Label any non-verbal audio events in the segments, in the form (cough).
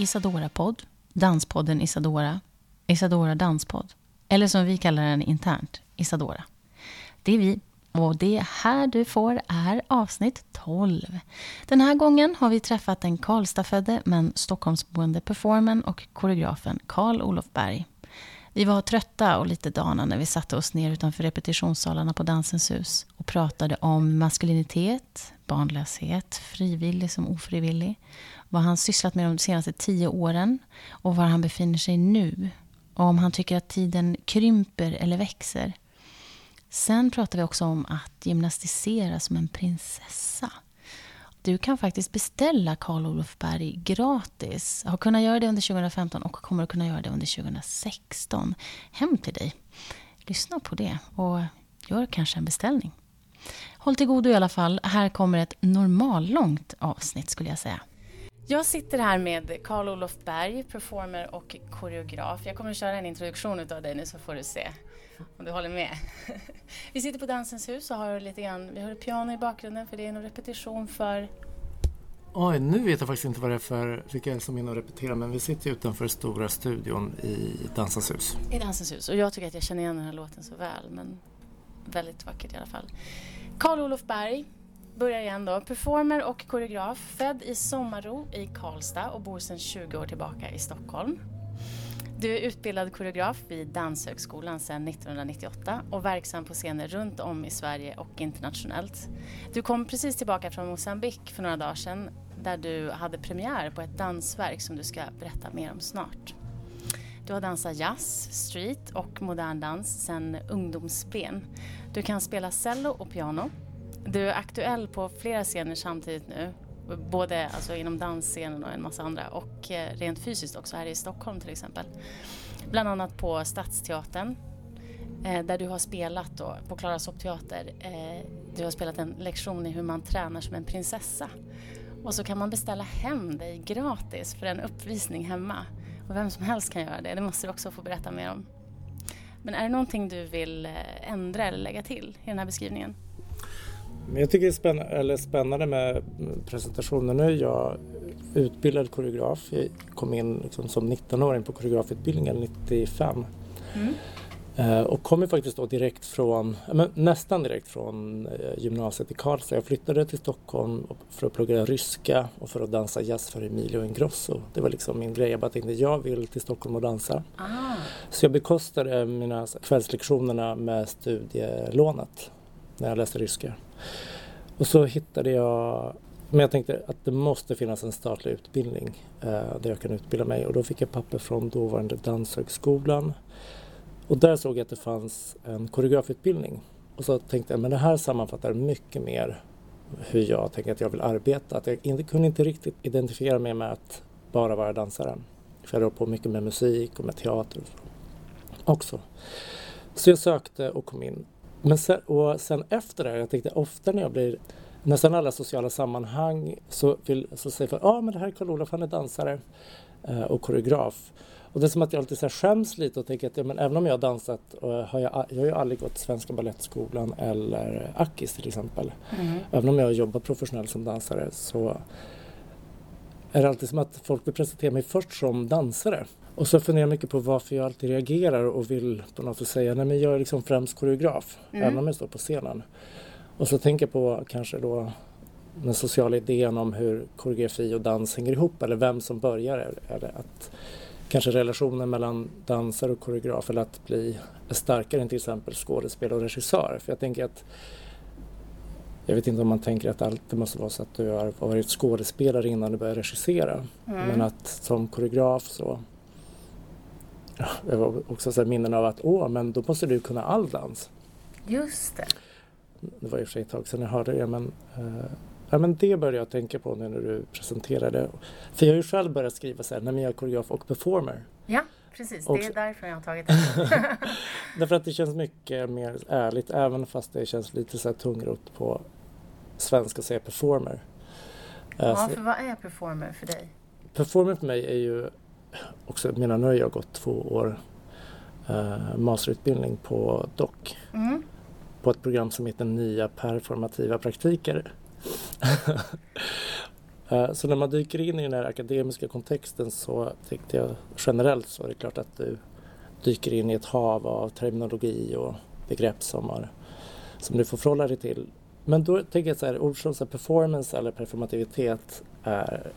Isadora Podd Danspodden Isadora, Isadora Danspodd, eller som vi kallar den internt, Isadora. Det är vi, och det här du får är avsnitt 12. Den här gången har vi träffat den Karlstadfödde men Stockholmsboende performern och koreografen Karl Olof Berg. Vi var trötta och lite dana när vi satte oss ner utanför repetitionssalarna på Dansens hus och pratade om maskulinitet, barnlöshet, frivillig som ofrivillig, vad han sysslat med de senaste tio åren och var han befinner sig nu och om han tycker att tiden krymper eller växer. Sen pratade vi också om att gymnastisera som en prinsessa. Du kan faktiskt beställa Karl Olof Berg gratis. Har kunnat göra det under 2015 och kommer att kunna göra det under 2016. Hem till dig. Lyssna på det och gör kanske en beställning. Håll till godo i alla fall. Här kommer ett normallångt avsnitt skulle jag säga. Jag sitter här med Karl Olof Berg, performer och koreograf. Jag kommer att köra en introduktion av dig nu så får du se om du håller med. (laughs) Vi sitter på Dansens hus och har lite grann, vi ett piano i bakgrunden för det är en repetition för Oj, nu vet jag faktiskt inte vad det är för vilka som är inne och repeterar men vi sitter utanför stora studion i Dansens hus. I Dansens hus och jag tycker att jag känner igen den här låten så väl men väldigt vackert i alla fall. Karl Olof Berg, börjar igen då. Performer och koreograf, född i Sommarro i Karlstad och bor sedan 20 år tillbaka i Stockholm. Du är utbildad koreograf vid Danshögskolan sedan 1998 och verksam på scener runt om i Sverige och internationellt. Du kom precis tillbaka från Mosambik för några dagar sedan där du hade premiär på ett dansverk som du ska berätta mer om snart. Du har dansat jazz, street och modern dans sedan ungdomsben. Du kan spela cello och piano du är aktuell på flera scener samtidigt nu. Både alltså inom dansscenen och en massa andra och eh, rent fysiskt också här i Stockholm till exempel. Bland annat på Stadsteatern eh, där du har spelat då, på Klara Soppteater. Eh, du har spelat en lektion i hur man tränar som en prinsessa. Och så kan man beställa hem dig gratis för en uppvisning hemma. Och vem som helst kan göra det, det måste du också få berätta mer om. Men är det någonting du vill ändra eller lägga till i den här beskrivningen? Jag tycker det är spännande, eller spännande med presentationen. Nu är jag utbildad koreograf. Jag kom in liksom som 19-åring på koreografutbildningen 95. Mm. Uh, och kommer faktiskt då direkt från, nästan direkt från uh, gymnasiet i Karlstad. Jag flyttade till Stockholm för att plugga ryska och för att dansa jazz för Emilio Ingrosso. Det var liksom min grej. Jag bara tänkte jag vill till Stockholm och dansa. Ah. Så jag bekostade mina kvällslektionerna med studielånet när jag läste ryska. Och så hittade jag, men jag tänkte att det måste finnas en statlig utbildning eh, där jag kan utbilda mig och då fick jag papper från dåvarande Danshögskolan. Och där såg jag att det fanns en koreografutbildning. Och så tänkte jag, men det här sammanfattar mycket mer hur jag tänker att jag vill arbeta. Att jag inte, kunde inte riktigt identifiera mig med att bara vara dansare. För jag höll på mycket med musik och med teater också. Så jag sökte och kom in men sen, och sen efter det, jag tänkte ofta när jag blir nästan alla sociala sammanhang så, vill, så säger folk ja ah, men det här är Karl-Olof, han är dansare eh, och koreograf. Och det är som att jag alltid så här skäms lite och tänker att ja, men även om jag har dansat och har jag, jag har ju aldrig gått Svenska Balettskolan eller Akis till exempel. Mm. Även om jag har jobbat professionellt som dansare så är det alltid som att folk vill presentera mig först som dansare. Och så funderar jag mycket på varför jag alltid reagerar och vill på något sätt säga nej men jag är liksom främst koreograf, mm. även om jag står på scenen. Och så tänker jag på kanske då den sociala idén om hur koreografi och dans hänger ihop eller vem som börjar. Eller att kanske relationen mellan dansare och koreograf eller att bli starkare än till exempel skådespelare och regissör. För jag tänker att jag vet inte om man tänker att det alltid måste vara så att du har varit skådespelare innan du börjar regissera. Mm. Men att som koreograf så det var också så minnen av att åh, men då måste du kunna all dans. Just det. Det var i och för sig ett tag sedan jag hörde det men eh, Ja, men det började jag tänka på nu när du presenterade. För jag har ju själv börjat skriva så här, när jag är koreograf och performer. Ja, precis. Det är därför jag har tagit det. (laughs) Därför att det känns mycket mer ärligt, även fast det känns lite så här tungrot på svenska att säga performer. Ja, för vad är performer för dig? Performer för mig är ju också, mina nu har jag gått två år eh, masterutbildning på DOC. Mm. På ett program som heter Nya performativa praktiker. (laughs) Eh, så när man dyker in i den här akademiska kontexten så tyckte jag generellt så är det klart att du dyker in i ett hav av terminologi och begrepp som, har, som du får förhålla dig till. Men då tänker jag så här, ord som så performance eller performativitet är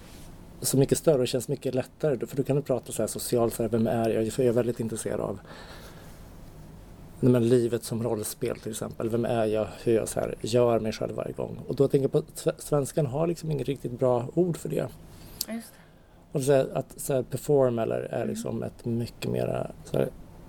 så mycket större och känns mycket lättare. För då kan du prata så här socialt, så här, vem är jag? För jag är väldigt intresserad av men livet som rollspel till exempel. Vem är jag? Hur jag så här, gör mig själv varje gång. Och då tänker jag på att svenskan har liksom inget riktigt bra ord för det. Just det. Och så här, att så här, perform eller är mm. liksom ett mycket mer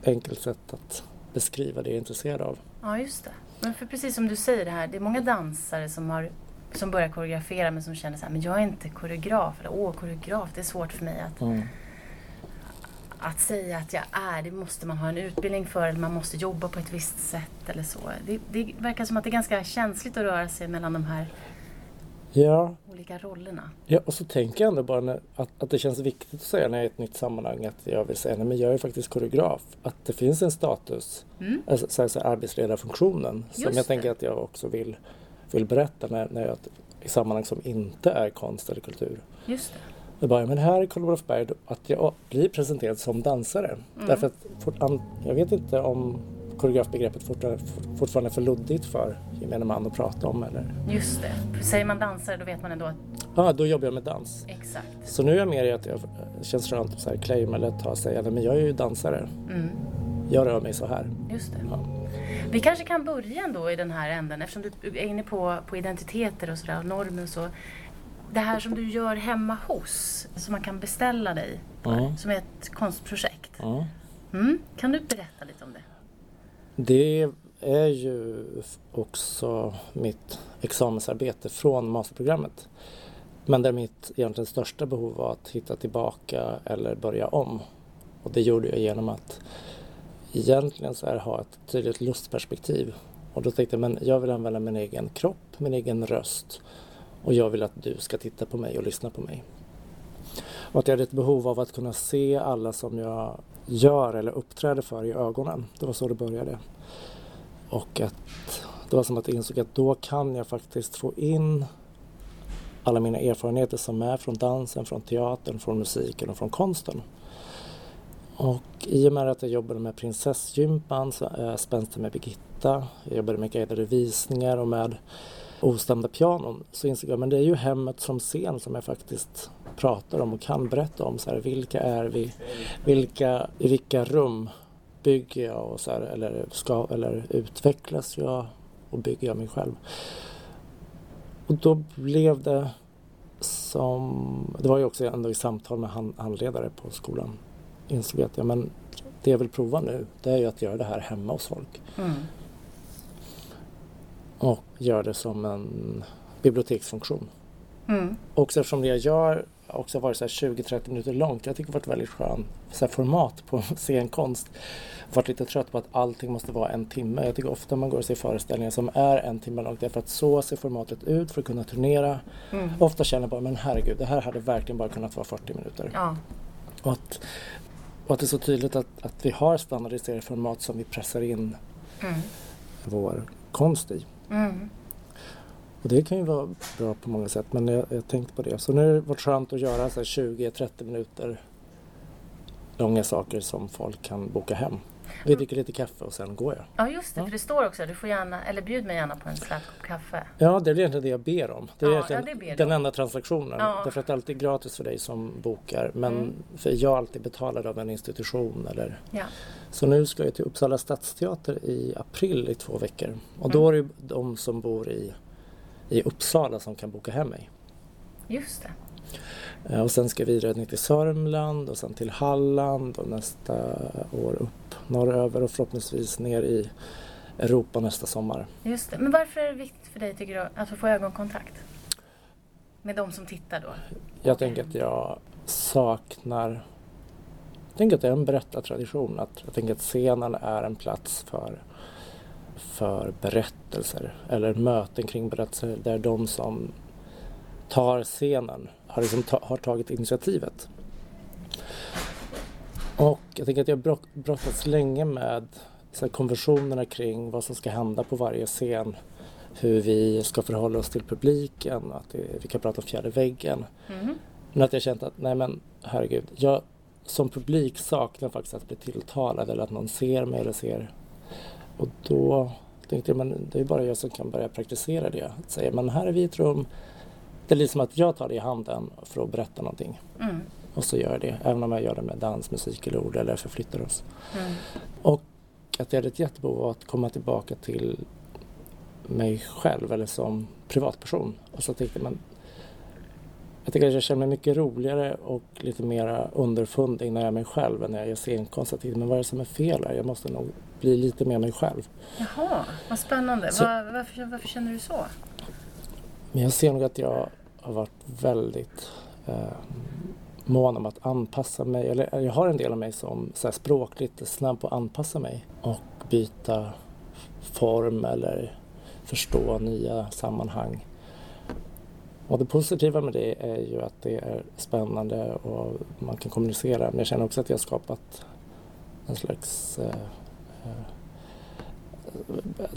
enkelt sätt att beskriva det jag är intresserad av. Ja, just det. Men för precis som du säger det här, det är många dansare som har som börjar koreografera men som känner så här, men jag är inte koreograf. Eller åh, koreograf, det är svårt för mig att mm att säga att jag är, det måste man ha en utbildning för eller man måste jobba på ett visst sätt eller så. Det, det verkar som att det är ganska känsligt att röra sig mellan de här ja. olika rollerna. Ja, och så tänker jag ändå bara när, att, att det känns viktigt att säga när jag är i ett nytt sammanhang att jag vill säga, nej men jag är faktiskt koreograf. Att det finns en status, mm. alltså, så, så arbetsledarfunktionen, Just som jag det. tänker att jag också vill, vill berätta när, när jag i sammanhang som inte är konst eller kultur. Just det. Jag bara, men här är Karl Berg att jag blir presenterad som dansare. Mm. Därför att fort, jag vet inte om koreografbegreppet fortfarande, fortfarande är för luddigt för gemene man att prata om. Eller? Just det. Säger man dansare då vet man ändå att... Ja, då jobbar jag med dans. Exakt. Så nu är jag mer i att jag känns skönt att så här claima eller ta och säga, men jag är ju dansare. Mm. Jag rör mig så här. Just det. Ja. Vi kanske kan börja ändå i den här änden eftersom du är inne på, på identiteter och sådär, normer och så det här som du gör hemma hos, som man kan beställa dig mm. som är ett konstprojekt. Mm. Mm. Kan du berätta lite om det? Det är ju också mitt examensarbete från masterprogrammet. Men där mitt egentligen största behov var att hitta tillbaka eller börja om. Och det gjorde jag genom att egentligen så här ha ett tydligt lustperspektiv. Och då tänkte jag, men jag vill använda min egen kropp, min egen röst och jag vill att du ska titta på mig och lyssna på mig. Och att jag hade ett behov av att kunna se alla som jag gör eller uppträder för i ögonen. Det var så det började. Och att det var som att jag insåg att då kan jag faktiskt få in alla mina erfarenheter som är från dansen, från teatern, från musiken och från konsten. Och i och med att jag jobbade med prinsessgympan, äh, eh, spänsten med Birgitta, jag jobbade med guidade visningar och med ostämda pianon så insåg jag men det är ju hemmet som scen som jag faktiskt pratar om och kan berätta om. Så här, vilka är vi? Vilka, I vilka rum bygger jag och så här, eller, ska, eller utvecklas jag och bygger jag mig själv? Och då blev det som, det var ju också ändå i samtal med hand, handledare på skolan, insåg jag att ja, men det jag vill prova nu det är ju att göra det här hemma hos folk. Mm och gör det som en biblioteksfunktion. Mm. Också eftersom det jag gör också varit 20-30 minuter långt. Jag tycker det varit väldigt skönt så format på (laughs) scenkonst. Varit lite trött på att allting måste vara en timme. Jag tycker ofta man går och ser föreställningar som är en timme långt därför att så ser formatet ut för att kunna turnera. Mm. Ofta känner jag bara, men herregud, det här hade verkligen bara kunnat vara 40 minuter. Ja. Och, att, och att det är så tydligt att, att vi har standardiserade format som vi pressar in mm. vår konst i. Mm. Och det kan ju vara bra på många sätt men jag, jag tänkte på det. Så nu har det varit skönt att göra 20-30 minuter långa saker som folk kan boka hem. Vi dricker lite kaffe och sen går jag. Ja just det, ja. för det står också du får gärna, eller bjud mig gärna på en slät kopp kaffe. Ja det är egentligen det jag ber om. Det är ja, ja, det den enda transaktionen. Ja. Därför att det är alltid gratis för dig som bokar. Men mm. för jag är alltid betalad av en institution eller ja. Så nu ska jag till Uppsala stadsteater i april i två veckor. Och då mm. är det de som bor i, i Uppsala som kan boka hem mig. Just det. Eh, och sen ska jag vidare ner till Sörmland och sen till Halland och nästa år upp norröver och förhoppningsvis ner i Europa nästa sommar. Just det. Men varför är det viktigt för dig tycker du att få ögonkontakt? Med de som tittar då? Jag tänker att jag saknar... Jag tänker att det är en berättartradition. Att jag tänker att scenen är en plats för, för berättelser eller möten kring berättelser där de som tar scenen har, liksom ta, har tagit initiativet. Och jag tänker att jag har brottats länge med så konversionerna kring vad som ska hända på varje scen. Hur vi ska förhålla oss till publiken, att det, vi kan prata om fjärde väggen. Mm. Men att jag känt att, nej men herregud, jag som publik saknar faktiskt att bli tilltalad eller att någon ser mig eller ser. Och då tänkte jag, men det är bara jag som kan börja praktisera det. Att säga, men här är vi i ett rum. Det är liksom att jag tar det i handen för att berätta någonting. Mm. Och så gör jag det, även om jag gör det med dans, musik eller ord eller förflyttar oss. Mm. Och att jag hade ett jättebehov av att komma tillbaka till mig själv eller som privatperson. Och så tänkte man jag tycker att jag känner mig mycket roligare och lite mer underfundig när jag är mig själv än när jag gör scenkonst. Men vad är det som är fel här? Jag måste nog bli lite mer mig själv. Jaha, vad spännande. Så, Var, varför, varför, känner du så? Men jag ser nog att jag har varit väldigt eh, mån om att anpassa mig. Eller jag har en del av mig som så här, språkligt är snabb på att anpassa mig och byta form eller förstå nya sammanhang. Och det positiva med det är ju att det är spännande och man kan kommunicera. Men jag känner också att jag har skapat en slags eh, eh,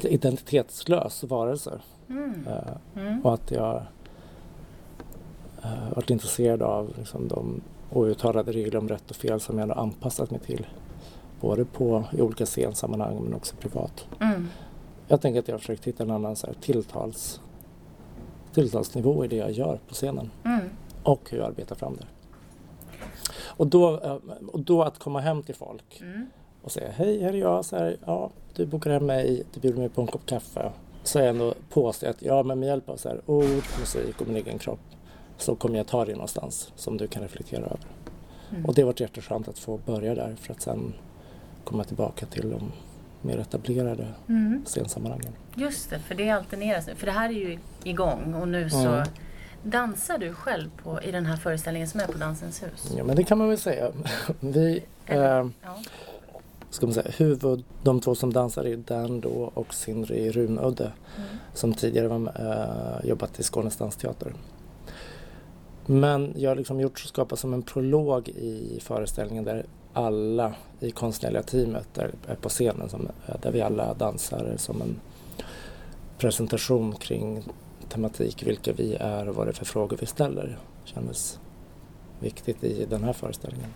identitetslös varelse. Mm. Eh, mm. Och att jag eh, varit intresserad av liksom, de outtalade regler om rätt och fel som jag har anpassat mig till. Både på, i olika scensammanhang men också privat. Mm. Jag tänker att jag har försökt hitta en annan så här, tilltals tilltalsnivå i det jag gör på scenen. Mm. Och hur jag arbetar fram det. Och då, eh, och då att komma hem till folk mm. och säga hej, här är jag. Så här, ja, du bokar hem mig, du bjuder mig på en kopp kaffe. Så jag ändå påstår att ja, men med hjälp av så här, ord, musik och min egen kropp så kommer jag ta dig någonstans som du kan reflektera över. Mm. Och det har varit jätteskönt att få börja där för att sen komma tillbaka till de mer etablerade mm. scensammanhangen. Just det, för det alterneras nu. För det här är ju igång och nu så mm. Dansar du själv på, i den här föreställningen som är på Dansens hus? Ja men det kan man väl säga. (laughs) Vi, eh, ja. Ska man säga, huvud, de två som dansar är Dan då och Sindri Runudde mm. som tidigare var, eh, jobbat i Skånes dansteater. Men jag har liksom gjort skapat som en prolog i föreställningen där alla i konstnärliga teamet är, är på scenen, som, där vi alla dansar som en presentation kring tematik, vilka vi är och vad det är för frågor vi ställer. kändes viktigt i den här föreställningen.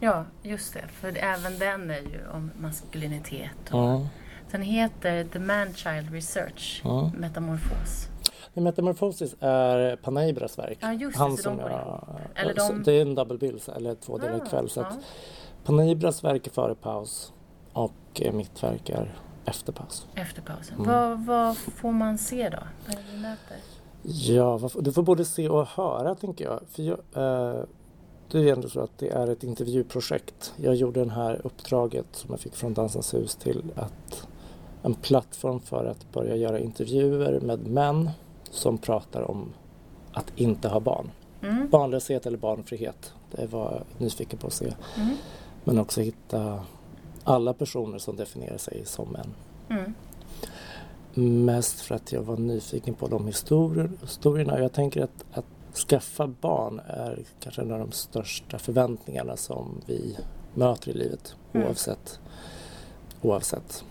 Ja, just det. För även den är ju om maskulinitet. Och ja. Den heter The Man-Child Research, ja. Metamorfos. Metamorphosis är Panaibras verk. Ja, just det. Han som de jag, eller de... Det är en double bill, eller två delar ah, kväll. Så ja. Panaibras verk är före paus och mitt verk är efter paus. Efter pausen. Mm. Vad, vad, får man se då? Vad är det möter? Ja, du får både se och höra tänker jag. För jag eh, det är ändå så att det är ett intervjuprojekt. Jag gjorde det här uppdraget som jag fick från Dansens hus till att en plattform för att börja göra intervjuer med män som pratar om att inte ha barn. Mm. Barnlöshet eller barnfrihet. Det var jag nyfiken på att se. Mm. Men också hitta alla personer som definierar sig som män. Mm. Mest för att jag var nyfiken på de historier, historierna. Jag tänker att, att skaffa barn är kanske en av de största förväntningarna som vi möter i livet mm. oavsett. oavsett.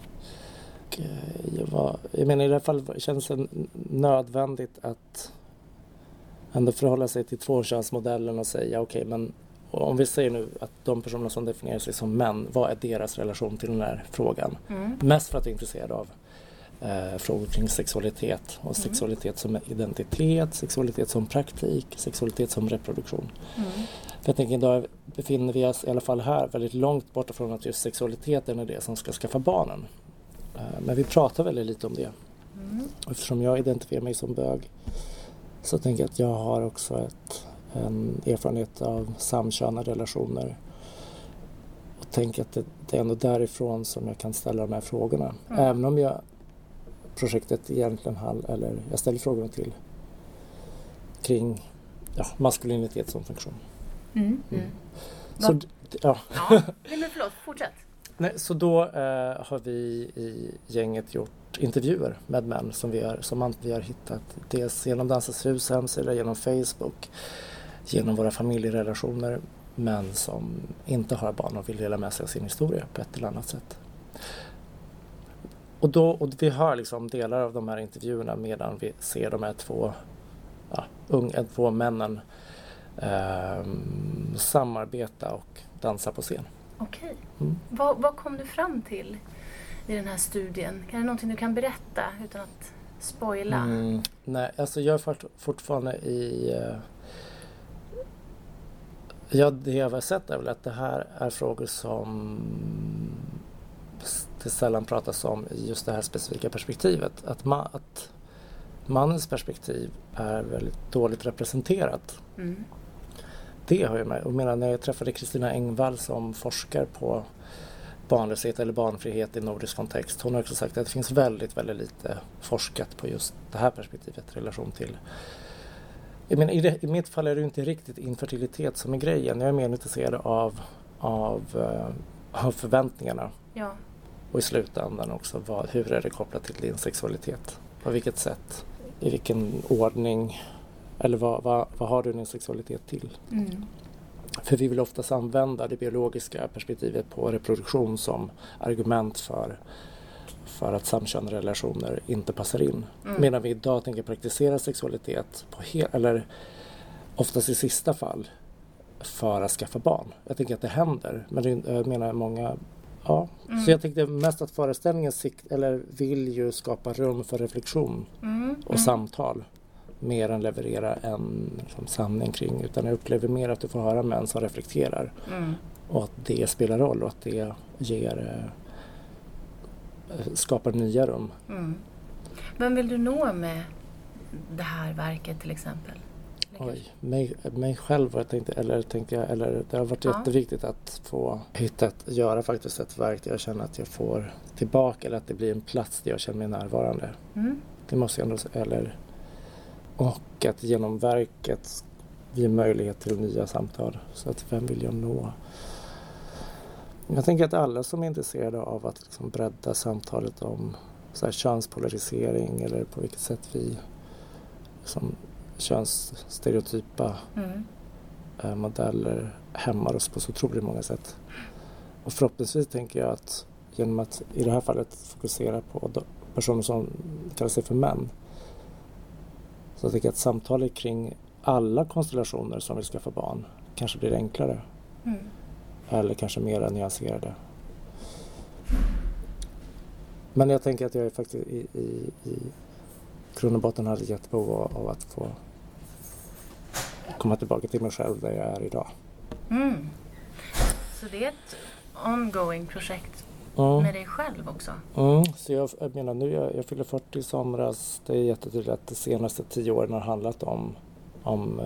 Eh, jag, var, jag menar i det här fallet känns det nödvändigt att ändå förhålla sig till tvåkönsmodellen och säga okej okay, men om vi säger nu att de personer som definierar sig som män, vad är deras relation till den här frågan? Mm. Mest för att jag är intresserad av eh, frågor kring sexualitet och mm. sexualitet som identitet, sexualitet som praktik, sexualitet som reproduktion. Mm. För jag tänker idag befinner vi oss i alla fall här väldigt långt borta från att just sexualiteten är det som ska skaffa barnen. Eh, men vi pratar väldigt lite om det. Mm. Eftersom jag identifierar mig som bög så tänker jag att jag har också ett en erfarenhet av samkönade relationer och tänker att det, det, är ändå därifrån som jag kan ställa de här frågorna. Mm. Även om jag projektet egentligen hall, eller jag ställer frågorna till kring ja, maskulinitet som funktion. Mm. Mm. Så, d- ja. Ja. (laughs) Nej, men förlåt, fortsätt. Nej, så då eh, har vi i gänget gjort intervjuer med män som vi har, som vi har hittat dels genom Dansens hus hemsida, genom Facebook, genom våra familjerelationer män som inte har barn och vill dela med sig av sin historia på ett eller annat sätt. Och, då, och vi hör liksom delar av de här intervjuerna medan vi ser de här två, ja, unga, två männen ehm, samarbeta och dansa på scen. Okej. Mm. Vad, vad kom du fram till i den här studien? Kan det någonting du kan berätta utan att spoila? Mm, nej, alltså jag är fort, fortfarande i... eh, ja, det jag har sett är väl att det här är frågor som det sällan pratas om i just det här specifika perspektivet. Att, ma, att mannens perspektiv är väldigt dåligt representerat. Mm. Det har jag med. Och menar, när jag träffade Kristina Engvall som forskar på barnlöshet eller barnfrihet i nordisk kontext. Hon har också sagt att det finns väldigt, väldigt lite forskat på just det här perspektivet i relation till jag menar, i, det, I mitt fall är det inte riktigt infertilitet som är grejen. Jag är mer intresserad av, av, eh, av förväntningarna Ja. Och i slutändan också vad, hur är det kopplat till din sexualitet? På vilket sätt? I vilken ordning? Eller vad, vad, vad har du din sexualitet till? Mm. För vi vill oftast använda det biologiska perspektivet på reproduktion som argument för, för att samkönade relationer inte passar in. Mm. Medan vi idag tänker praktisera sexualitet på he- eller oftast i sista fall för att skaffa barn. Jag tänker att det händer, men det, jag menar många Ja, Mm. så jag tänkte mest att föreställningen sikt, eller vill ju skapa rum för reflektion Mm. och Mm. samtal mer än leverera en liksom, sanning kring utan jag upplever mer att du får höra män som reflekterar Mm. och att det spelar roll och att det ger eh, skapar nya rum. Mm. Vem vill du nå med det här verket till exempel? Oj, mig, mig själv var jag tänkte, eller tänkte jag, eller det har varit Ja. jätteviktigt att få hitta, ett, göra faktiskt ett verk där jag känner att jag får tillbaka eller att det blir en plats där jag känner mig närvarande. Mm. Det måste jag ändå. Eller, och att genom verket ge möjlighet till nya samtal. Så att vem vill jag nå? Jag tänker att alla som är intresserade av att liksom bredda samtalet om så här, könspolarisering eller på vilket sätt vi som könsstereotypa Mm. eh, modeller hämmar oss på så otroligt många sätt. Och förhoppningsvis tänker jag att genom att i det här fallet fokusera på personer som kallar sig för män så jag tänker att samtalet kring alla konstellationer som vill skaffa barn kanske blir enklare Mm. eller kanske mer nyanserade. Men jag tänker att jag är faktiskt i, i, i grund och botten hade ett jättebehov av att få komma tillbaka till mig själv där jag är idag. Mm. Så det är ett ongoing projekt Mm. med dig själv också? Mm, så jag, jag menar nu, jag, jag fyller 40 i somras. Det är jättetydligt att de senaste tio åren har handlat om, om eh,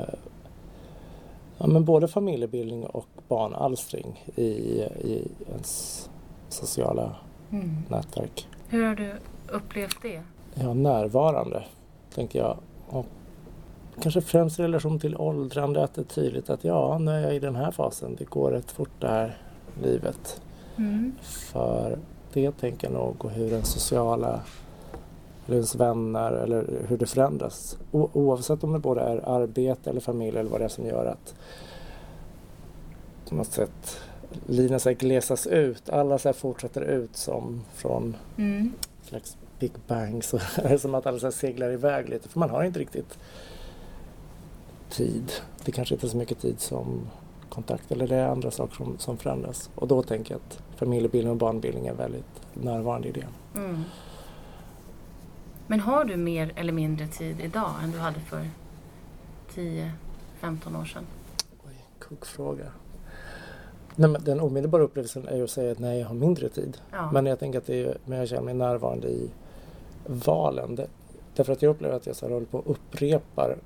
ja, men både familjebildning och barnalstring i, i ens sociala Mm. nätverk. Hur har du upplevt det? Ja, närvarande, tänker jag. Och kanske främst i relation till åldrande, att det är tydligt att ja, nu är jag i den här fasen. Det går rätt fort det här livet. Mm. För det tänker jag nog och hur den sociala eller ens vänner eller hur det förändras. O- oavsett om det både är arbete eller familj eller vad det är som gör att på något sätt linjen så glesas ut. Alla så fortsätter ut som från Mm. slags Big Bang. Så (laughs) är det som att alla seglar iväg lite för man har inte riktigt tid. Det kanske inte är så mycket tid som kontakt eller det är andra saker som, som förändras. Och då tänker jag att familjebildning och barnbildning är väldigt närvarande i det. Mm. Men har du mer eller mindre tid idag än du hade för 10-15 år sedan? Oj, kuggfråga. Nej, men den omedelbara upplevelsen är ju att säga att nej, jag har mindre tid. Ja. Men jag tänker att det är, men jag känner mig närvarande i valen. Det, därför att jag upplever att jag så här håller på och upprepar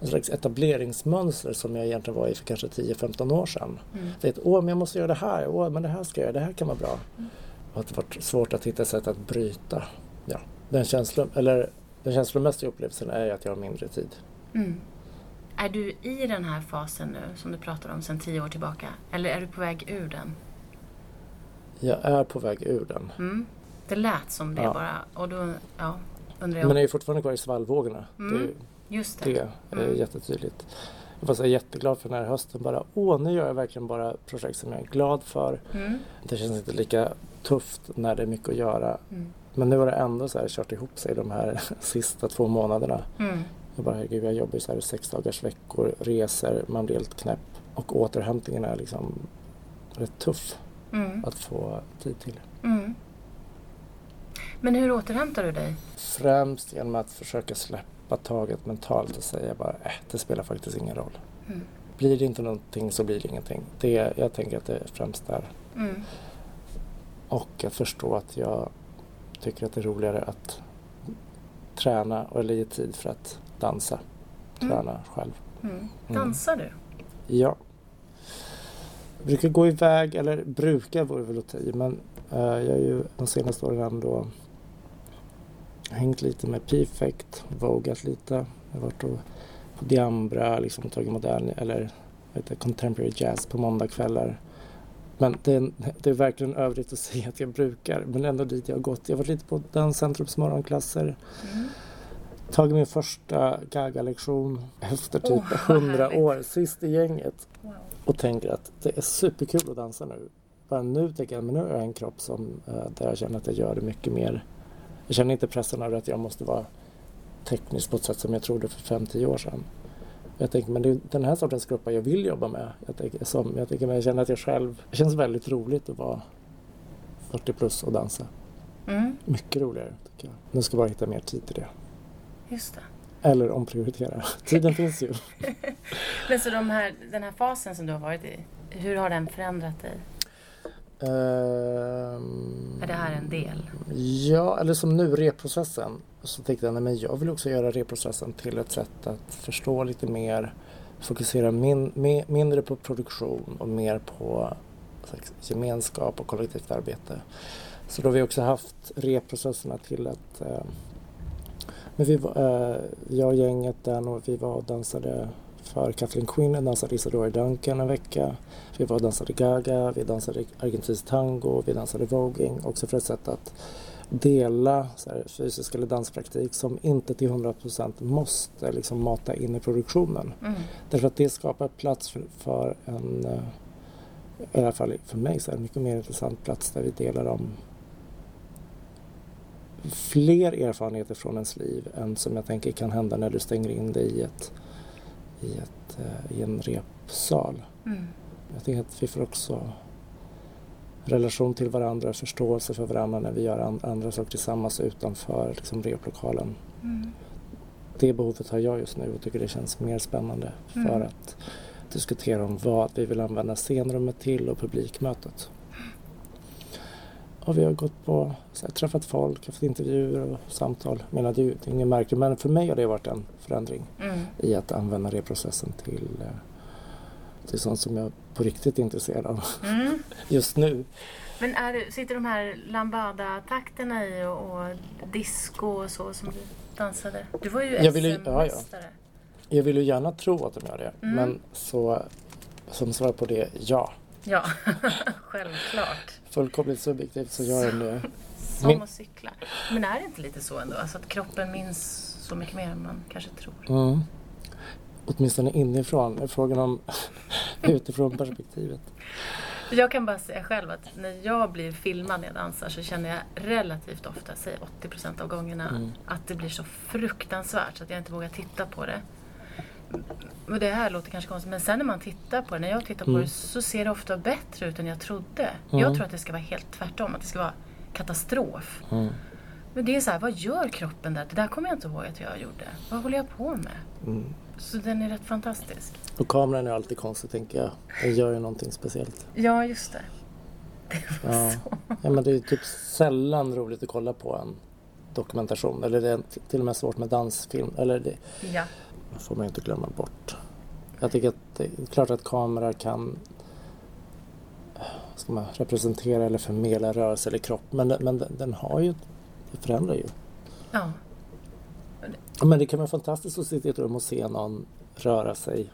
en slags etableringsmönster som jag egentligen var i för kanske 10-15 år sedan. Mm. Det är att, åh, men jag måste göra det här, åh, men det här ska jag göra, det här kan vara bra. Mm. Och att det varit svårt att hitta sätt att bryta. Ja. Den, känslan, eller, den känslomässiga upplevelsen är att jag har mindre tid. Mm. Är du i den här fasen nu som du pratar om sedan tio år tillbaka? Eller är du på väg ur den? Jag är på väg ur den. Mm. Det lät som det Ja. bara. Och då ja, undrar jag. Men jag är fortfarande kvar i svallvågorna. Mm. Just det. det är Mm. jättetydligt. Jag var så jätteglad för den här hösten. Bara, Åh, nu gör jag verkligen bara projekt som jag är glad för. Mm. Det känns inte lika tufft när det är mycket att göra. Mm. Men nu har det ändå så här kört ihop sig de här (laughs) sista två månaderna. Mm. Jag bara, herregud, jag jobbar ju så här sex dagars veckor, reser, man blir helt knäpp. Och återhämtningen är liksom rätt tuff Mm. att få tid till. Mm. Men hur återhämtar du dig? Främst genom att försöka släppa taget mentalt och säga bara, äh, det spelar faktiskt ingen roll. Mm. Blir det inte någonting så blir det ingenting. Det, jag tänker att det är främst där. Mm. Och att förstå att jag tycker att det är roligare att träna eller ge tid för att dansa. Mm. Träna själv. Mm. Dansar du? Ja. Jag brukar gå iväg, eller brukar vore väl att ta i, men eh, jag har ju de senaste åren ändå hängt lite med P-Fect, vogat lite. Jag har varit och, på Diambra, liksom tagit modern eller heter, contemporary jazz på måndagskvällar. Men det är, det är verkligen överdrivet att säga att jag brukar, men ändå dit jag har gått. Jag har varit lite på Danscentrums morgonklasser, Mm. tagit min första Gaga-lektion efter typ Åh, vad 100 härligt. år, sist i gänget Wow. och tänker att det är superkul att dansa nu. Bara nu tänker jag, men nu har jag en kropp som, eh, där jag känner att jag gör det mycket mer. Jag känner inte pressen över att jag måste vara teknisk på ett sätt som jag trodde för 5-10 år sedan. Jag tänker, men det är den här sortens kroppar jag vill jobba med. Jag tänker, som, jag, tänker, men jag känner att jag själv, det känns väldigt roligt att vara 40 plus och dansa. Mm. Mycket roligare tycker jag. Nu ska jag bara hitta mer tid till det. Just det. Eller omprioritera. (laughs) Tiden finns ju. (laughs) Men så de här, den här fasen som du har varit i, hur har den förändrat dig? Ehm, Är det här en del? Ja, eller som nu, reprocessen. Så tänkte jag, nej, men jag vill också göra reprocessen till ett sätt att förstå lite mer, fokusera min, me, mindre på produktion och mer på slags gemenskap och kollektivt arbete. Så då har vi också haft reprocesserna till att eh, men vi var, eh, jag och gänget där och vi var och dansade för Kathleen Quinn, jag dansade Isadora Duncan en vecka. Vi var och dansade Gaga, vi dansade argentinsk tango, vi dansade voging. Också för ett sätt att dela här, fysisk eller danspraktik som inte till 100% måste liksom mata in i produktionen. Mm. Därför att det skapar plats för, för en, eh, i alla fall för mig, så är det en mycket mer intressant plats där vi delar om fler erfarenheter från ens liv än som jag tänker kan hända när du stänger in dig i, ett, i, ett, eh, i en repsal. Mm. Jag tänker att vi får också relation till varandra, förståelse för varandra när vi gör an- andra saker tillsammans utanför liksom, replokalen. Mm. Det behovet har jag just nu och tycker det känns mer spännande för Mm. att diskutera om vad vi vill använda scenrummet till och publikmötet. Och vi har gått på, här, träffat folk, haft intervjuer och samtal. Jag menar, det är ju inget märkligt men för mig har det varit en förändring Mm. i att använda reprocessen till, eh, till sånt som jag på riktigt är intresserad av Mm. (laughs) just nu. Men är det, sitter de här lambada-takterna i och, och disco och så som du dansade? Du var ju ju- ja, ja. SM-mästare. Jag vill ju gärna tro att de gör det Mm. men så som svar på det, ja. Ja, (laughs) självklart. Fullkomligt subjektivt så gör de det. Som Min- att cykla. Men är det inte lite så ändå? Alltså att kroppen minns så mycket mer än man kanske tror. Mm. Åtminstone inifrån. Frågan om (laughs) utifrån perspektivet. Jag kan bara säga själv att när jag blir filmad när jag dansar så känner jag relativt ofta, säg 80% av gångerna, Mm. att det blir så fruktansvärt så att jag inte vågar titta på det. Och det här låter kanske konstigt men sen när man tittar på det, när jag tittar på Mm. det så ser det ofta bättre ut än jag trodde. Mm. Jag tror att det ska vara helt tvärtom, att det ska vara katastrof. Mm. Men det är så här, vad gör kroppen där? Det där kommer jag inte ihåg att jag gjorde. Vad håller jag på med? Mm. Så den är rätt fantastisk. Och kameran är alltid konstig tänker jag. Den gör ju någonting speciellt. Ja, just det. (laughs) Det Ja. så. Ja, men det är typ sällan roligt att kolla på en dokumentation. Eller det är till och med svårt med dansfilm. Eller det Ja. Får man inte glömma bort. Jag tycker att det är klart att kameror kan ska man representera eller förmedla rörelse eller kropp. Men, men den, har ju, det förändrar ju. Ja. Men det kan vara fantastiskt att sitta i ett rum och se någon röra sig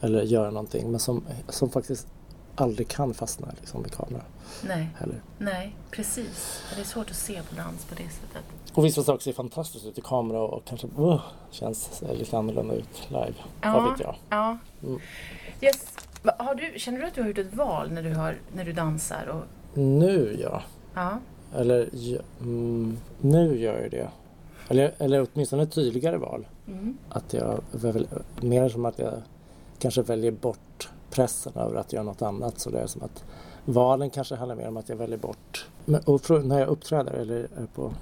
eller göra någonting men som, som faktiskt aldrig kan fastna liksom, vid kamera. Nej. Heller. Nej, precis. Det är svårt att se på dans på det sättet. Och vissa saker ser fantastiskt ut i kamera och kanske uh, känns lite annorlunda ut live. Ja. Vad vet jag. Ja. Mm. Yes. Har du, känner du att du har gjort ett val när du, har, när du dansar? Och, Nu ja. ja. Eller ja, mm, nu gör jag det. Eller, eller åtminstone ett tydligare val. Mm. Att jag mer som att jag kanske väljer bort pressen över att göra något annat. Så det är som att valen kanske handlar mer om att jag väljer bort. Men, och när jag uppträder eller är på...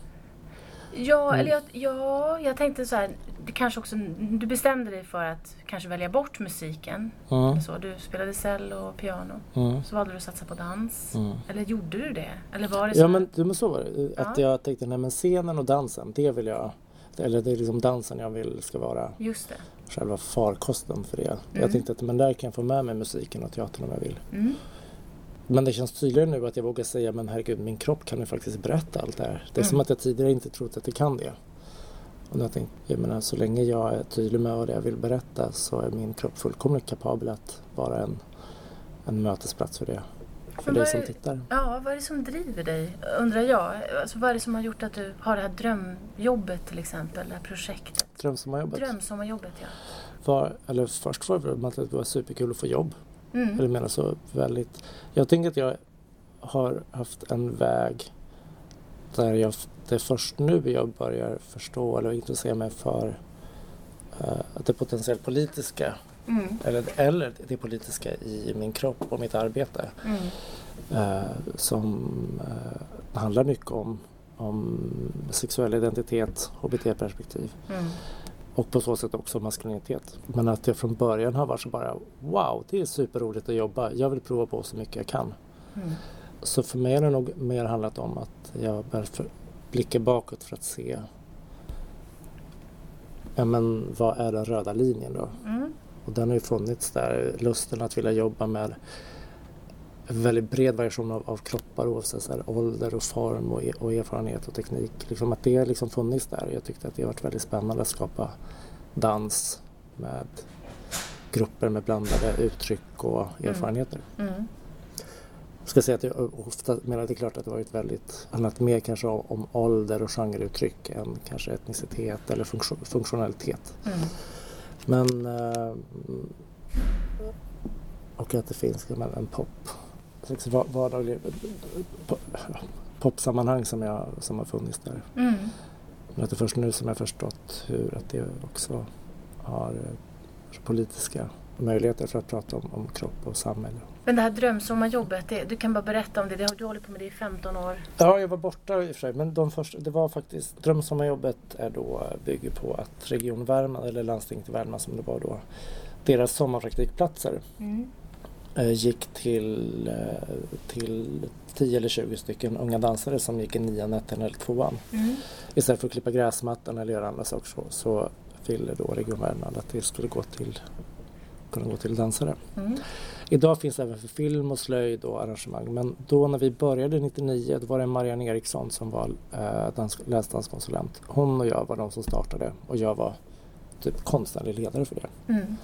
Ja, Mm. eller jag, ja, jag tänkte så här. Du kanske också, du bestämde dig för att kanske välja bort musiken. Mm, så. Du spelade cello och piano. mm, Så valde du att satsa på dans. mm. Eller gjorde du det? Eller var det så? Ja men, du, men så var det. Att Ja. jag tänkte, nej men scenen och dansen, det vill jag... Eller det är liksom dansen jag vill ska vara Just det. själva farkosten för det. Mm. Jag tänkte att men där kan jag få med mig musiken och teatern om jag vill. Men det känns tydligare nu att jag vågar säga men herregud min kropp kan ju faktiskt berätta allt det här. Det är Mm. som att jag tidigare inte trott att det kan det. Och jag tänkte, jag menar så länge jag är tydlig med vad jag vill berätta så är min kropp fullkomligt kapabel att vara en, en mötesplats för det. För dig som tittar. Ja, vad är det som driver dig? Undrar jag. Alltså, vad är det som har gjort att du har det här drömjobbet till exempel? Det här projektet. Drömsommarjobbet. Drömsommarjobbet, ja. Var, eller först var det väl att det var superkul att få jobb. Mm. Eller menar så väldigt. Jag tänker att jag har haft en väg där jag, det är först nu jag börjar förstå eller intressera mig för att det potentiellt politiska Mm. eller, eller det politiska i min kropp och mitt arbete Mm. eh, som eh, handlar mycket om, om sexuell identitet, HBT-perspektiv Mm. Och på så sätt också maskulinitet. Men att jag från början har varit så bara wow, det är superroligt att jobba. Jag vill prova på så mycket jag kan. Mm. Så för mig har det nog mer handlat om att jag bör för, blicka bakåt för att se ja, men vad är den röda linjen då? Mm. Och den har ju funnits där, lusten att vilja jobba med en väldigt bred variation av, av kroppar oavsett så här, ålder och form och, och erfarenhet och teknik. Liksom att det har liksom funnits där. Jag tyckte att det varit väldigt spännande att skapa dans med grupper med blandade uttryck och erfarenheter. Mm. Jag ska säga att jag ofta menar det är klart att det varit väldigt handlat mer kanske om, ålder och genreuttryck än kanske etnicitet eller funktion, funktionalitet. Mm. Men eh, och att det finns en pop va- vardaglig pop, popsammanhang som, jag, som har funnits där. Mm. Men att det är först nu som jag förstått hur att det också har eh, politiska möjligheter för att prata om, om kropp och samhälle. Men det här drömsommarjobbet, det, du kan bara berätta om det. det har, du håller på med det i 15 år. Ja, jag var borta i och för sig, men de första, det var faktiskt Drömsommarjobbet är då, bygger på att Region Värmland, eller Landstinget i Värmland som det var då, deras sommarpraktikplatser Mm. Eh, gick till, eh, till 10 eller 20 stycken unga dansare som gick i nian, ettan eller tvåan. Mm. Istället för att klippa gräsmattan eller göra andra saker så, så ville då Region Värmland att det skulle gå till, kunna gå till dansare. Mm. Idag finns det även för film och slöjd och arrangemang men då när vi började 99 då var det Marianne Eriksson som var eh, dans, läsdanskonsulent. Hon och jag var de som startade och jag var typ konstnärlig ledare för det. Mm.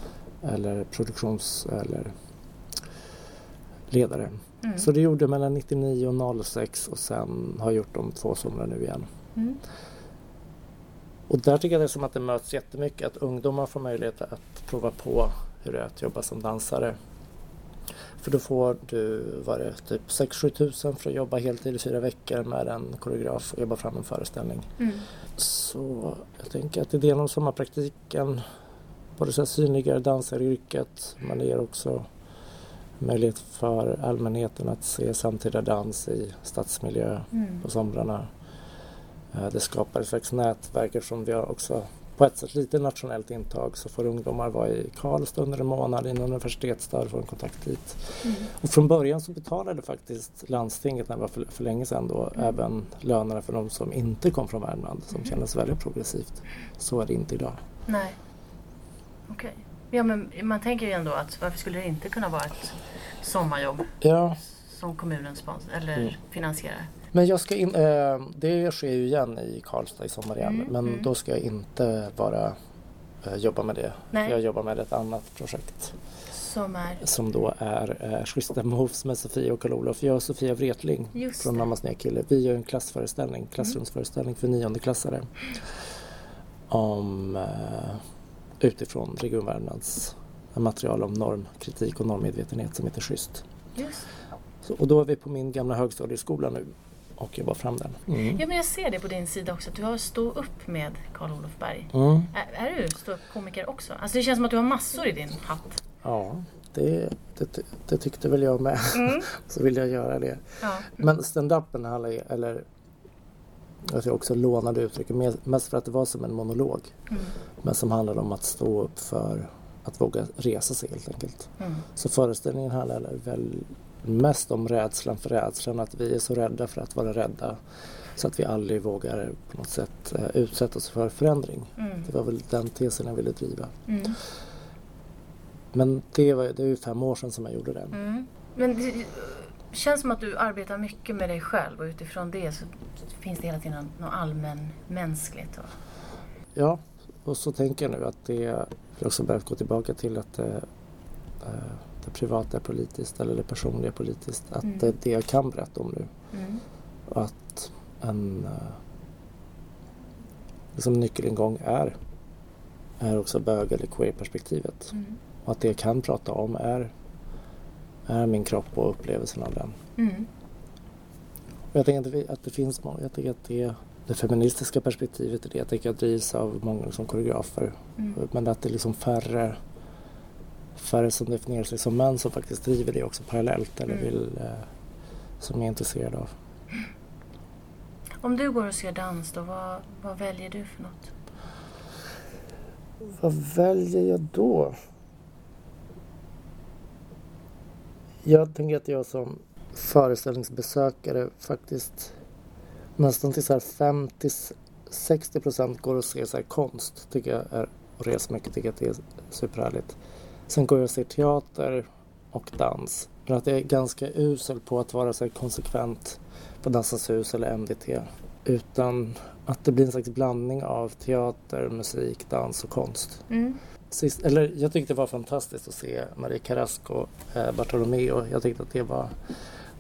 Eller produktions eller ledare. Mm. Så det gjorde mellan 99 och 06 och sen har jag gjort de två somrar nu igen. Mm. Och där tycker jag det är som att det möts jättemycket att ungdomar får möjlighet att prova på hur det är att jobba som dansare. För då får du, vad det, typ 6-7 tusen för att jobba heltid i fyra veckor med en koreograf och jobba fram en föreställning. Mm. Så jag tänker att idén om sommarpraktiken både så synliggör dansaryrket men det ger också möjlighet för allmänheten att se samtida dans i stadsmiljö Mm. på somrarna. Eh, Det skapar ett slags nätverk eftersom vi har också på ett sätt lite nationellt intag så får ungdomar vara i Karlstad under en månad i en universitetsstad och få en kontakt dit. Mm. Och från början så betalade faktiskt landstinget, när det var för, för länge sedan då, Mm. även lönerna för de som inte kom från Värmland som Mm. kändes väldigt progressivt. Så är det inte idag. Nej. Okej. Ja, men man tänker ju ändå att varför skulle det inte kunna vara ett sommarjobb Ja, som kommunen spons- eller Mm. finansierar? men jag ska in, eh, det sker ju igen i Karlstad i sommar igen Mm, men mm. då ska jag inte vara eh, jobba med det. Nej. Jag jobbar med ett annat projekt Som är... som då är eh, Schyssta Moves med Sofia och Karl-Olof. Jag och Sofia Wretling Just från det. Mammas nya kille. Vi gör en klassföreställning, klassrumsföreställning för niondeklassare om eh, utifrån Region Värmlands material om normkritik och normmedvetenhet som heter Schysst. Just. Så, och då är vi på min gamla högstadieskola nu och jobbar fram den. Mm. Ja, men jag ser det på din sida också. att Du har stå upp med Karl-Olof Berg. Mm. Är, är du ståuppkomiker också? Alltså det känns som att du har massor i din hatt. Ja, det, det, det tyckte väl jag med. (laughs) Så vill jag göra det. Ja. Men stand-upen handlar eller jag tror också lånade uttrycket, mest för att det var som en monolog. Mm. Men som handlade om att stå upp för att våga resa sig helt enkelt. Mm. Så föreställningen handlar väl mest om rädslan för rädslan, att vi är så rädda för att vara rädda. Så att vi aldrig vågar på något sätt eh, utsätta oss för förändring. Mm. Det var väl den tesen jag ville driva. Mm. Men det, var, det är ju fem år sedan som jag gjorde den. Mm. Men det känns som att du arbetar mycket med dig själv och utifrån det så finns det hela tiden något allmän mänskligt. Och... Ja, och så tänker jag nu att det, har också börjat gå tillbaka till att det, eh, det privata är politiskt eller det personliga är politiskt. Att Mm. det är det jag kan berätta om nu. Mm. Och att en eh, liksom nyckelingång är, är också bög eller queer-perspektivet. Mm. Och att det jag kan prata om är, är min kropp och upplevelsen av den. Mm. Och jag tänker att det, att det finns många, jag tänker att det, det feministiska perspektivet är det jag tänker att drivs av många liksom koreografer. Mm. Men att det är liksom färre, färre som definierar sig som män som faktiskt driver det också parallellt eller Mm. vill, eh, som är intresserade av. Om du går och ser dans då, vad, vad väljer du för något? Vad väljer jag då? Jag tänker att jag som föreställningsbesökare faktiskt nästan till så här 50-60 procent går och ser så konst. Tycker jag är, och reser mycket, tycker att det är superhärligt. Sen går jag och ser teater och dans. Men att jag är ganska usel på att vara så konsekvent på Dansens hus eller MDT. Utan att det blir en slags blandning av teater, musik, dans och konst. Mm. Sist, eller jag tyckte det var fantastiskt att se Marie Carrasco, eh, Bartolomeo. Jag tyckte att det var,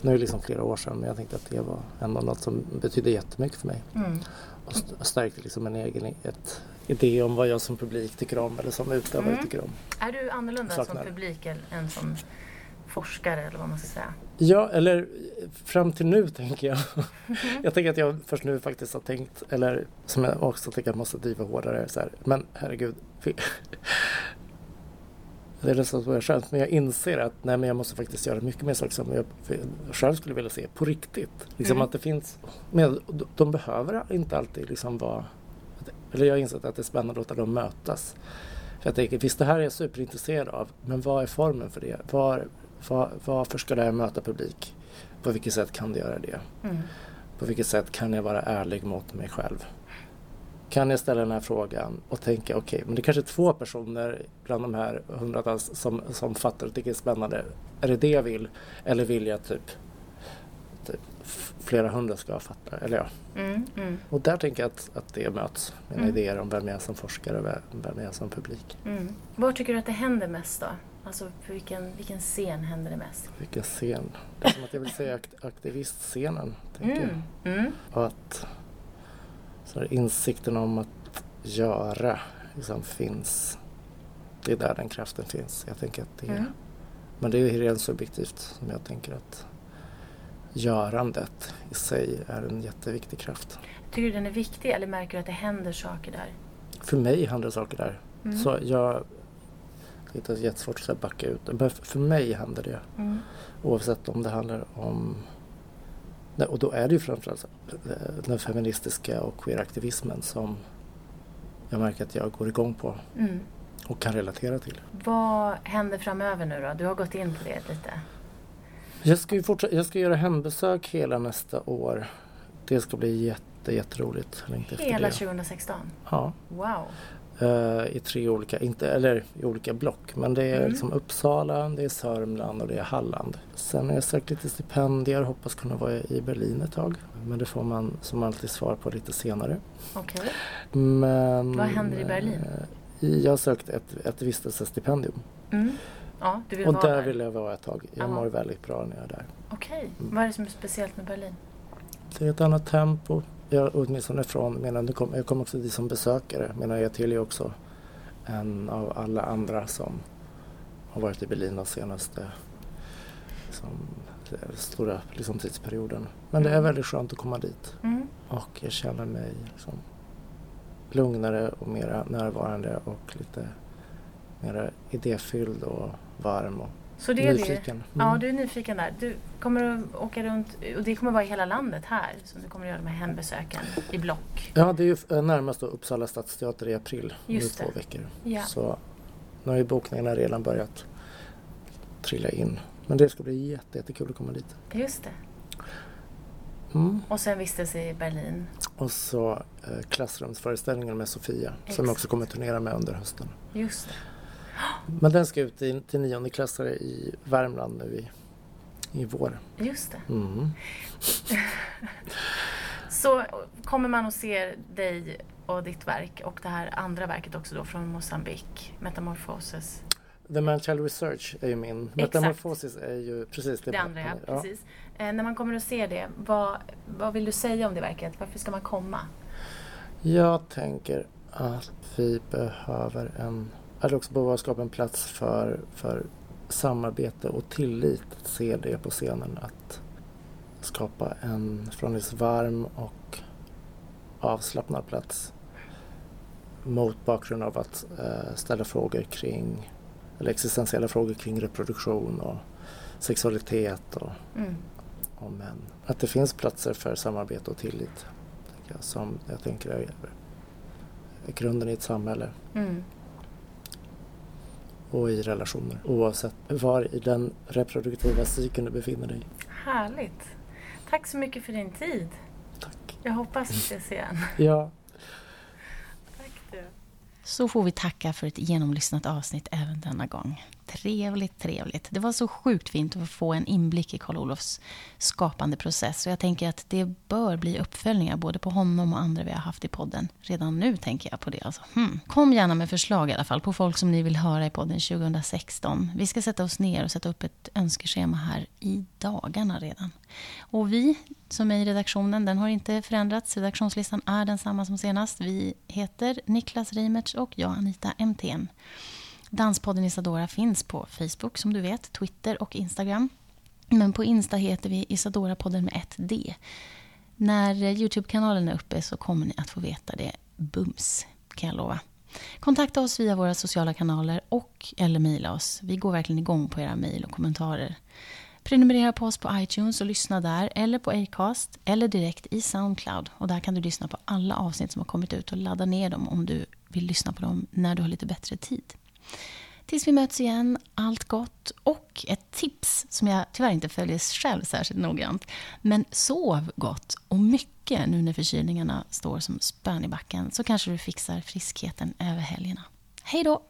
nu är det liksom flera år sedan, men jag tänkte att det var ändå något som betydde jättemycket för mig. Mm. Och st- stärkte liksom en egen ett, idé om vad jag som publik tycker om eller som utövare Mm. tycker om. Är du annorlunda Saknar. som publik än- som forskare eller vad man ska säga? Ja, eller fram till nu tänker jag. jag tänker att jag först nu faktiskt har tänkt, eller som jag också tänker att jag måste driva hårdare. Så här. Men herregud. Det är så jag skäms, men jag inser att nej, men jag måste faktiskt göra mycket mer saker som jag själv skulle vilja se på riktigt. Liksom Mm. att det finns, men de- de behöver inte alltid liksom vara, eller jag har insett att det är spännande att låta dem mötas. För jag tänker, visst det här är jag superintresserad av, men vad är formen för det? Var, var, varför ska det här möta publik? På vilket sätt kan det göra det? Mm. På vilket sätt kan jag vara ärlig mot mig själv? Kan jag ställa den här frågan och tänka okej, men det är kanske är två personer bland de här hundratals som, som fattar och tycker det är spännande. Är det det jag vill? Eller vill jag typ, typ flera hundra ska fatta? Eller ja. Mm. Mm. Och där tänker jag att, att det möts. Mina Mm. idéer om vem jag är som forskare och vem- jag är som publik. Mm. Var tycker du att det händer mest då? Alltså på vilken, vilken scen händer det mest? Vilken scen. Det är som att jag vill säga akt- aktivistscenen. Tänker jag. Mm. Mm. Och att så insikten om att göra liksom finns. Det är där den kraften finns. Jag tänker att det är, Mm. Men det är rent subjektivt som jag tänker att görandet i sig är en jätteviktig kraft. Tycker du den är viktig eller märker du att det händer saker där? För mig händer saker där. Mm. Så jag det är jättesvårt att backa ut. Men för mig händer det. Mm. Oavsett om det handlar om och då är det ju framförallt eh, den feministiska och queeraktivismen som jag märker att jag går igång på Mm. och kan relatera till. Vad händer framöver nu då? Du har gått in på det lite. Jag ska, ju fortsätta, jag ska göra hembesök hela nästa år. Det ska bli jätte, jätteroligt. Hela det. 2016? Ja, Wow! Eh, i tre olika, inte, eller i olika block. Men det är Mm. liksom Uppsala, det är Sörmland och det är Halland. Sen har jag sökt lite stipendier, hoppas kunna vara i Berlin ett tag. Men det får man som alltid svar på lite senare. Okej. Men, Vad händer i Berlin? eh, jag har sökt ett, ett vistelsestipendium. Mm. Ja, du vill och vara där där. vill jag vara ett tag. Jag Jaha. mår väldigt bra när jag är där. Okej. Mm. Vad är det som är speciellt med Berlin? Det är ett annat tempo. Jag åtminstone från, medan kom, jag kom också dit som besökare. Medan jag tillhör också en av alla andra som har varit i Berlin de senaste liksom, stora liksom, tidsperioden. Men det är Mm. väldigt skönt att komma dit. Mm. Och jag känner mig liksom lugnare och mera närvarande och lite mer idéfylld och varm och Så det är det. nyfiken. Ja, Mm. du är nyfiken där. Du kommer att åka runt, och det kommer vara i hela landet här, som du kommer att göra de här hembesöken i block. Ja, det är ju eh, närmast då Uppsala stadsteater i april. Just nu två det. veckor. Ja. Så nu har ju bokningarna redan börjat trilla in. Men det ska bli jätte, jättekul att komma dit. Just det. Mm. Och sen vistelse i Berlin. Och så eh, klassrumsföreställningen med Sofia som Exakt. jag också kommer turnera med under hösten. Just det. Men den ska ut i, till niondeklassare i Värmland nu i, i vår. Just det. Mm. (laughs) Så kommer man att se dig och ditt verk och det här andra verket också då från Mosambik, Metamorphosis. The Man-Child Research är ju min. Metamorphosis är ju precis det. Det andra ja, ja. precis. Eh, när man kommer att se det, vad, vad vill du säga om det verket? Varför ska man komma? Jag tänker att vi behöver en, eller också behöver skapa en plats för, för samarbete och tillit. Att se det på scenen. Att skapa en förhållandevis varm och avslappnad plats. Mot bakgrund av att eh, ställa frågor kring, eller existentiella frågor kring reproduktion och sexualitet och, Mm. och män. Att det finns platser för samarbete och tillit. Jag, som jag tänker är grunden i ett samhälle Mm. Och i relationer. Oavsett var i den reproduktiva cykeln du befinner dig. Härligt. Tack så mycket för din tid. Tack. Jag hoppas vi ses igen. (laughs) Ja, Tack du. Så får vi tacka för ett genomlyssnat avsnitt även denna gång. Trevligt, trevligt. Det var så sjukt fint att få en inblick i Karl-Olofs skapande process. Och jag tänker att det bör bli uppföljningar både på honom och andra vi har haft i podden. Redan nu tänker jag på det. Alltså, hmm. Kom gärna med förslag i alla fall på folk som ni vill höra i podden 2016. Vi ska sätta oss ner och sätta upp ett önskeschema här i dagarna redan. Och vi som är i redaktionen, den har inte förändrats. Redaktionslistan är densamma som senast. Vi heter Niklas Reimertz och jag Anita MTN. Danspodden Isadora finns på Facebook som du vet, Twitter och Instagram. Men på Insta heter vi Isadora-podden med ett D. När Youtube-kanalen är uppe så kommer ni att få veta det bums, kan jag lova. Kontakta oss via våra sociala kanaler och eller mejla oss. Vi går verkligen igång på era mejl och kommentarer. Prenumerera på oss på iTunes och lyssna där, eller på Acast, eller direkt i Soundcloud. Och där kan du lyssna på alla avsnitt som har kommit ut och ladda ner dem om du vill lyssna på dem när du har lite bättre tid. Tills vi möts igen, allt gott. Och ett tips som jag tyvärr inte följer själv särskilt noggrant. Men sov gott och mycket nu när förkylningarna står som spön i backen. Så kanske du fixar friskheten över helgerna. Hej då!